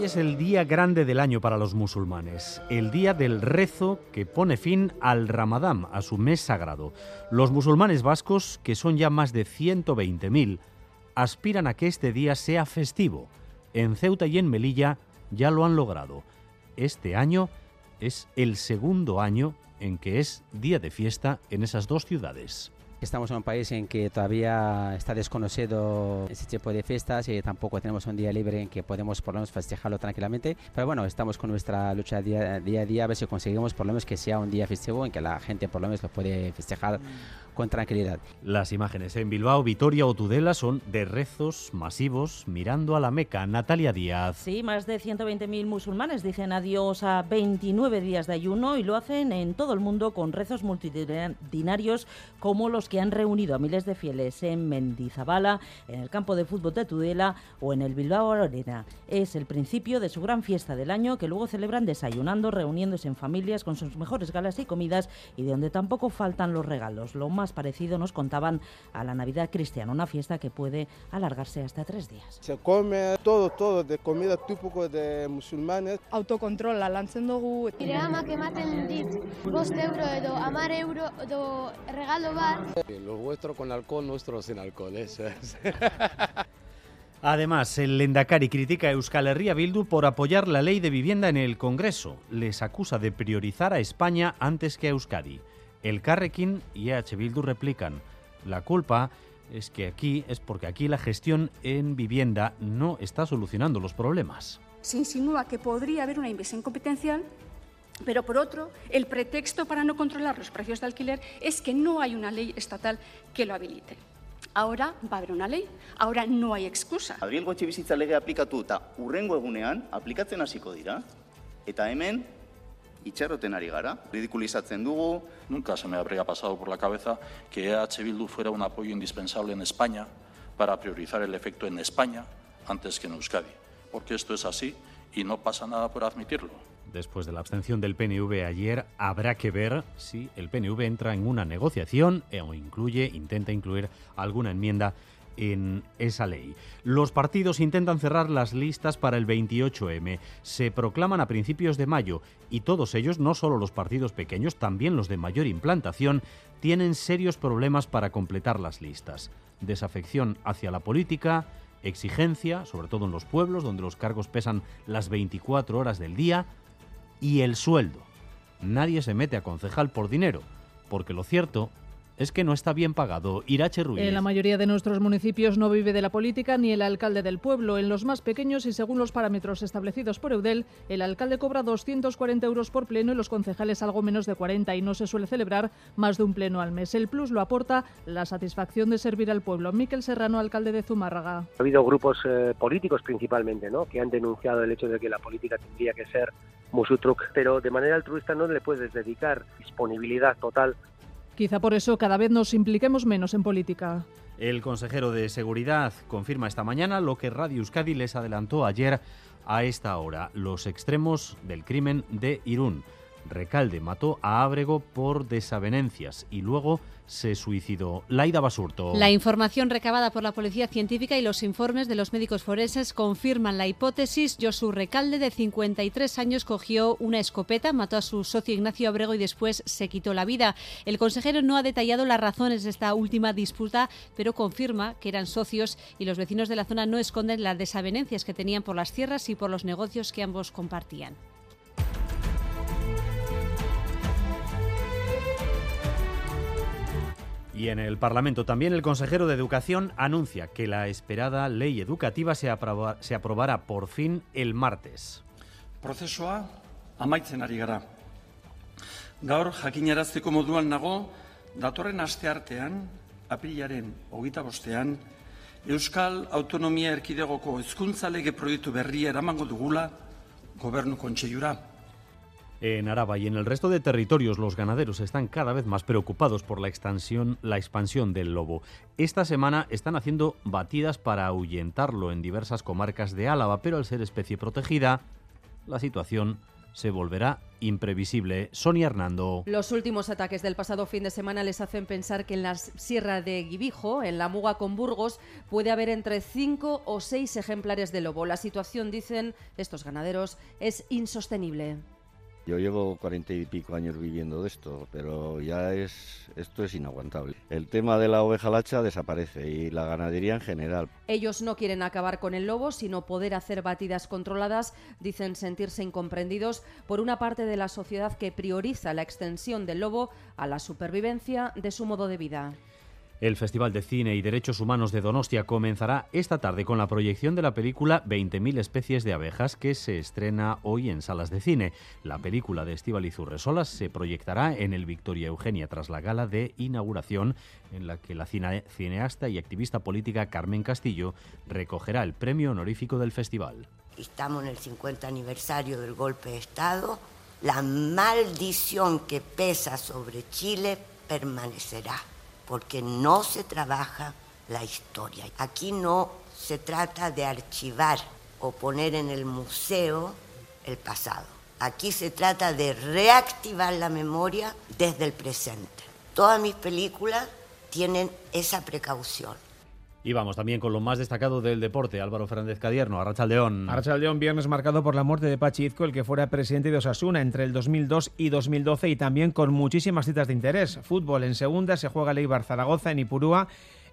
Hoy es el día grande del año para los musulmanes, el día del rezo que pone fin al Ramadán, a su mes sagrado. Los musulmanes vascos, que son ya más de 120.000, aspiran a que este día sea festivo. En Ceuta y en Melilla ya lo han logrado. Este año es el segundo año en que es día de fiesta en esas dos ciudades. Estamos en un país en que todavía está desconocido ese tipo de fiestas y tampoco tenemos un día libre en que podemos por lo menos festejarlo tranquilamente. Pero bueno, estamos con nuestra lucha día a día a ver si conseguimos por lo menos que sea un día festivo en que la gente por lo menos lo puede festejar con tranquilidad. Las imágenes en Bilbao, Vitoria o Tudela son de rezos masivos mirando a la Meca. Natalia Díaz. Sí, más de 120.000 musulmanes dicen adiós a 29 días de ayuno y lo hacen en todo el mundo con rezos multitudinarios como los que han reunido a miles de fieles en Mendizabala, en el campo de fútbol de Tudela o en el Bilbao Arena. Es el principio de su gran fiesta del año que luego celebran desayunando, reuniéndose en familias con sus mejores galas y comidas y de donde tampoco faltan los regalos. Lo más parecido nos contaban a la Navidad cristiana, una fiesta que puede alargarse hasta tres días. Se come todo, todo, de comida típico de musulmanes. Autokontrola lantzen dugu. Nire amak ematen dit bost euro edo amar euro edo regalo bat. Los vuestros con alcohol, nuestros sin alcohol. Eso es. Además, el Lendakari critica a Euskal Herria Bildu por apoyar la ley de vivienda en el Congreso. Les acusa de priorizar a España antes que a Euskadi. El Carrequín y EH Bildu replican. La culpa es que aquí es porque aquí la gestión en vivienda no está solucionando los problemas. Se insinúa que podría haber una inversión competencial pero por otro, el pretexto para no controlar los precios de alquiler es que no hay una ley estatal que lo habilite. Ahora va a haber una ley, ahora no hay excusa. Adrielgo etxebizitza lege aplikatu eta urrengo egunean aplikatzen hasiko dira. Eta hemen itxarroten ari gara, ridiculizatzen dugu. Nunca se me habría pasado por la cabeza que EH Bildu fuera un apoyo indispensable en España para priorizar el efecto en España antes que en Euskadi. Porque esto es así y no pasa nada por admitirlo. Después de la abstención del PNV ayer, habrá que ver si el PNV entra en una negociación o incluye, intenta incluir alguna enmienda en esa ley. Los partidos intentan cerrar las listas para el 28M. Se proclaman a principios de mayo y todos ellos, no solo los partidos pequeños, también los de mayor implantación, tienen serios problemas para completar las listas. Desafección hacia la política, exigencia, sobre todo en los pueblos donde los cargos pesan las 24 horas del día, y el sueldo. Nadie se mete a concejal por dinero, porque lo cierto es que no está bien pagado. Irache Ruiz. En la mayoría de nuestros municipios no vive de la política ni el alcalde del pueblo. En los más pequeños y según los parámetros establecidos por Eudel, el alcalde cobra 240 euros por pleno y los concejales algo menos de 40 y no se suele celebrar más de un pleno al mes. El plus lo aporta la satisfacción de servir al pueblo. Miquel Serrano, alcalde de Zumárraga. Ha habido grupos eh, políticos principalmente ¿no? que han denunciado el hecho de que la política tendría que ser musutruc, pero de manera altruista no le puedes dedicar disponibilidad total Quizá por eso cada vez nos impliquemos menos en política. El consejero de Seguridad confirma esta mañana lo que Radio Euskadi les adelantó ayer a esta hora, los extremos del crimen de Irún. Recalde mató a Ábrego por desavenencias y luego se suicidó. Laida Basurto. La información recabada por la Policía Científica y los informes de los médicos forenses confirman la hipótesis. Josu Recalde, de 53 años, cogió una escopeta, mató a su socio Ignacio Abrego y después se quitó la vida. El consejero no ha detallado las razones de esta última disputa, pero confirma que eran socios y los vecinos de la zona no esconden las desavenencias que tenían por las tierras y por los negocios que ambos compartían. Y en el Parlamento también el consejero de Educación anuncia que la esperada ley educativa se, aproba, se aprobará por fin el martes. Prozesua amaitzen ari gara. Gaur jakinarazteko moduan nago, datorren asteartean, aprilaren hogeita bostean, Euskal Autonomia Erkidegoko hezkuntza lege proiektu berria eramango dugula gobernu kontseiura. En Araba y en el resto de territorios los ganaderos están cada vez más preocupados por la expansión, la expansión del lobo. Esta semana están haciendo batidas para ahuyentarlo en diversas comarcas de Álava, pero al ser especie protegida, la situación se volverá imprevisible. Sonia Hernando. Los últimos ataques del pasado fin de semana les hacen pensar que en la Sierra de Guibijo, en la Muga con Burgos, puede haber entre 5 o 6 ejemplares de lobo. La situación, dicen estos ganaderos, es insostenible. Yo llevo cuarenta y pico años viviendo de esto, pero ya es esto es inaguantable. El tema de la oveja lacha desaparece y la ganadería en general. Ellos no quieren acabar con el lobo, sino poder hacer batidas controladas. Dicen sentirse incomprendidos por una parte de la sociedad que prioriza la extensión del lobo a la supervivencia de su modo de vida. El Festival de Cine y Derechos Humanos de Donostia comenzará esta tarde con la proyección de la película 20.000 especies de abejas que se estrena hoy en salas de cine. La película de Estíbaliz Urresolas se proyectará en el Victoria Eugenia tras la gala de inauguración en la que la cineasta y activista política Carmen Castillo recogerá el premio honorífico del festival. Estamos en el 50 aniversario del golpe de Estado. La maldición que pesa sobre Chile permanecerá porque no se trabaja la historia. Aquí no se trata de archivar o poner en el museo el pasado. Aquí se trata de reactivar la memoria desde el presente. Todas mis películas tienen esa precaución. Y vamos también con lo más destacado del deporte, Álvaro Fernández Cadierno, Arrachaldeón. Arrachaldeón, viernes marcado por la muerte de Pachi el que fuera presidente de Osasuna entre el 2002 y 2012 y también con muchísimas citas de interés. Fútbol en segunda se juega Leibar Zaragoza en Ipurúa.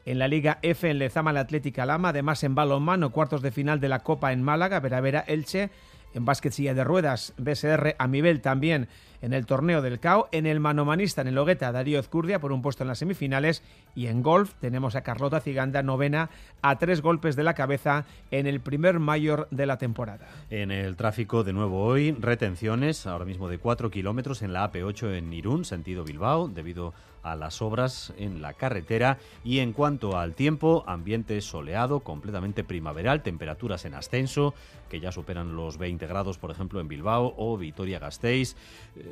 En la Liga F en Lezama la Atlética Lama, además en balonmano, cuartos de final de la Copa en Málaga, Veravera Elche, en básquet silla de ruedas, BSR a nivel también en el torneo del CAO, en el manomanista en el Hogueta Darío Ezcurdia por un puesto en las semifinales y en golf tenemos a Carlota Ciganda novena a tres golpes de la cabeza en el primer mayor de la temporada. En el tráfico de nuevo hoy, retenciones ahora mismo de 4 kilómetros en la AP8 en Irún, sentido Bilbao, debido a las obras en la carretera y en cuanto al tiempo, ambiente soleado, completamente primaveral, temperaturas en ascenso que ya superan los 20 grados, por ejemplo, en Bilbao o Vitoria-Gasteiz,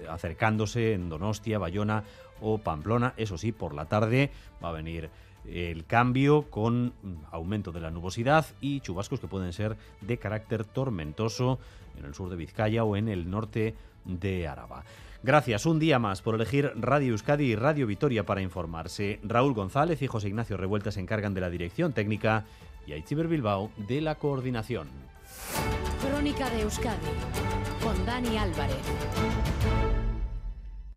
acercándose en Donostia, Bayona o Pamplona. Eso sí, por la tarde va a venir el cambio con aumento de la nubosidad y chubascos que pueden ser de carácter tormentoso en el sur de Vizcaya o en el norte de Araba. Gracias un día más por elegir Radio Euskadi y Radio Vitoria para informarse. Raúl González y José Ignacio Revuelta se encargan de la dirección técnica y Aichiber Bilbao de la coordinación. Crónica de Euskadi con Dani Álvarez.